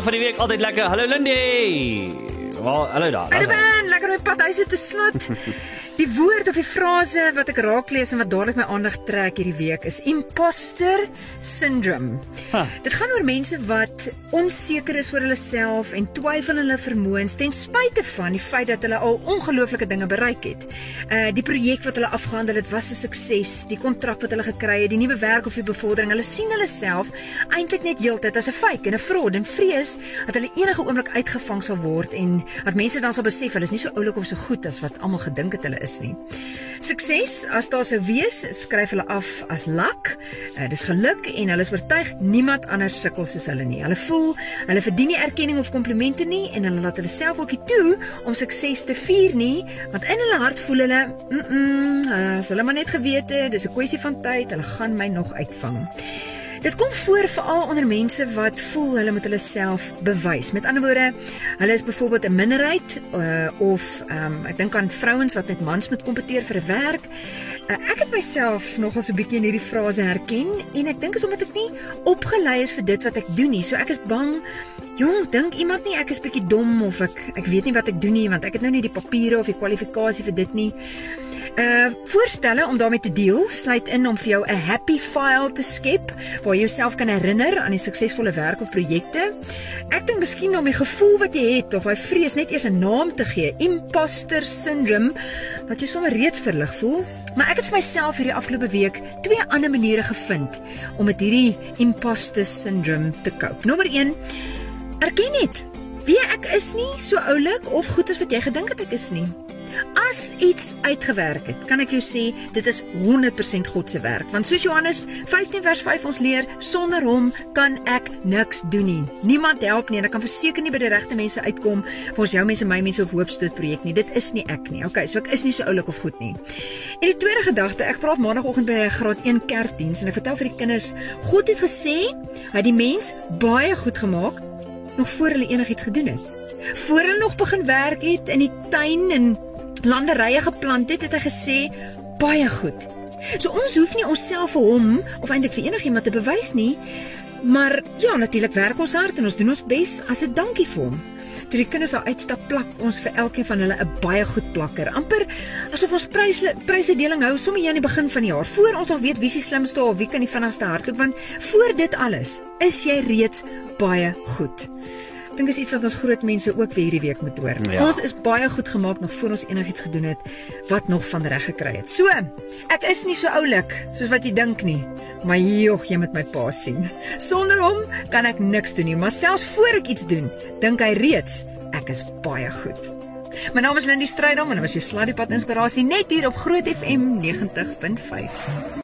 dag van die week altyd lekker. Hallo Lindy. Wel, hallo daar. hy. Ruben, lekker op pad huis te slat. Die woord of die frase wat ek raak lees en wat dadelik my aandag trek hierdie week is imposter syndrome. Ha. Dit gaan oor mense wat onseker is oor hulle self en twyfel in hulle vermoëns ten spyte van die feit dat hulle al ongelooflike dinge bereik het. Uh die projek wat hulle afgehandel het was 'n sukses, die kontrak wat hulle gekry het, die nuwe werk of die bevordering. Hulle sien hulle self eintlik net heeltyd as 'n fake en 'n fraud en vrees dat hulle enige oomblik uitgevang sal word en dat mense dan sal besef hulle is nie so oulik of so goed as wat almal gedink het hulle is nie. Sukses, as daar sou wees, skryf hulle af as luck. Uh, dis geluk en hulle is oortuig niemand anders sukkel soos hulle nie. Hulle voel hulle verdien nie erkenning of komplimente nie en hulle laat hulle self ook nie toe om sukses te vier nie, want in hulle hart voel hulle, mm, -mm as hulle maar net geweet het, dis 'n kwessie van tyd, hulle gaan my nog uitvang. Dit kom voor veral onder mense wat voel hulle moet hulle self bewys. Met ander woorde, hulle is byvoorbeeld 'n minderheid uh, of um, ek dink aan vrouens wat met mans moet kompeteer vir werk. Uh, ek het myself nogal so 'n bietjie in hierdie frase herken en ek dink is omdat ek nie opgelei is vir dit wat ek doen nie. So ek is bang Jong, dink iemand nie ek is bietjie dom of ek ek weet nie wat ek doen nie want ek het nou nie die papiere of die kwalifikasie vir dit nie. Uh voorstelle om daarmee te deel sluit in om vir jou 'n happy file te skep waar jy jouself kan herinner aan die suksesvolle werk of projekte. Ek dink miskien om die gevoel wat jy het of hy vrees net eers 'n naam te gee, imposter syndrome, wat jy sommer reeds verlig voel. Maar ek het vir myself hierdie afgelope week twee ander maniere gevind om met hierdie imposter syndrome te cope. Nommer 1: Erken net wie ek is nie so oulik of goed as wat jy gedink het ek is nie. As iets uitgewerk het, kan ek jou sê dit is 100% God se werk, want soos Johannes 15 vers 5 ons leer, sonder hom kan ek niks doen nie. Niemand help nie en ek kan verseker nie by die regte mense uitkom vir ons jou mense, my mense of hoopstoot projek nie. Dit is nie ek nie. Okay, so ek is nie so oulik of goed nie. En die tweede gedagte, ek praat maandagooggend by 'n graad 1 kerkdiens en ek vertel vir die kinders, God het gesê hy het die mens baie goed gemaak nog voor hulle enigiets gedoen het. Voor hulle nog begin werk het in die tuin en landerye geplant het, het hy gesê baie goed. So ons hoef nie onsself vir hom of eintlik vir enigiemand te bewys nie. Maar ja, natuurlik werk ons hard en ons doen ons bes as 'n dankie vir hom. Toe die kinders daar uitstap, plak ons vir elkeen van hulle 'n baie goed plakker. Amper asof ons pryse pryse deling hou sommer hier aan die begin van die jaar. Voor ons al weet wie se slimste of wie kan die vinnigste hardloop, want voor dit alles is jy reeds baie goed. Ek dink is iets wat ons groot mense ook weer hierdie week moet hoor. Ja. Ons is baie goed gemaak nog voor ons enigiets gedoen het wat nog van reg gekry het. So, ek is nie so oulik soos wat jy dink nie, maar jogg, jy moet my pa sien. Sonder hom kan ek niks doen nie, maar selfs voor ek iets doen, dink hy reeds ek is baie goed. My naam is Lindy Strydom en dit was jou Sladdiepad inspirasie net hier op Groot FM 90.5.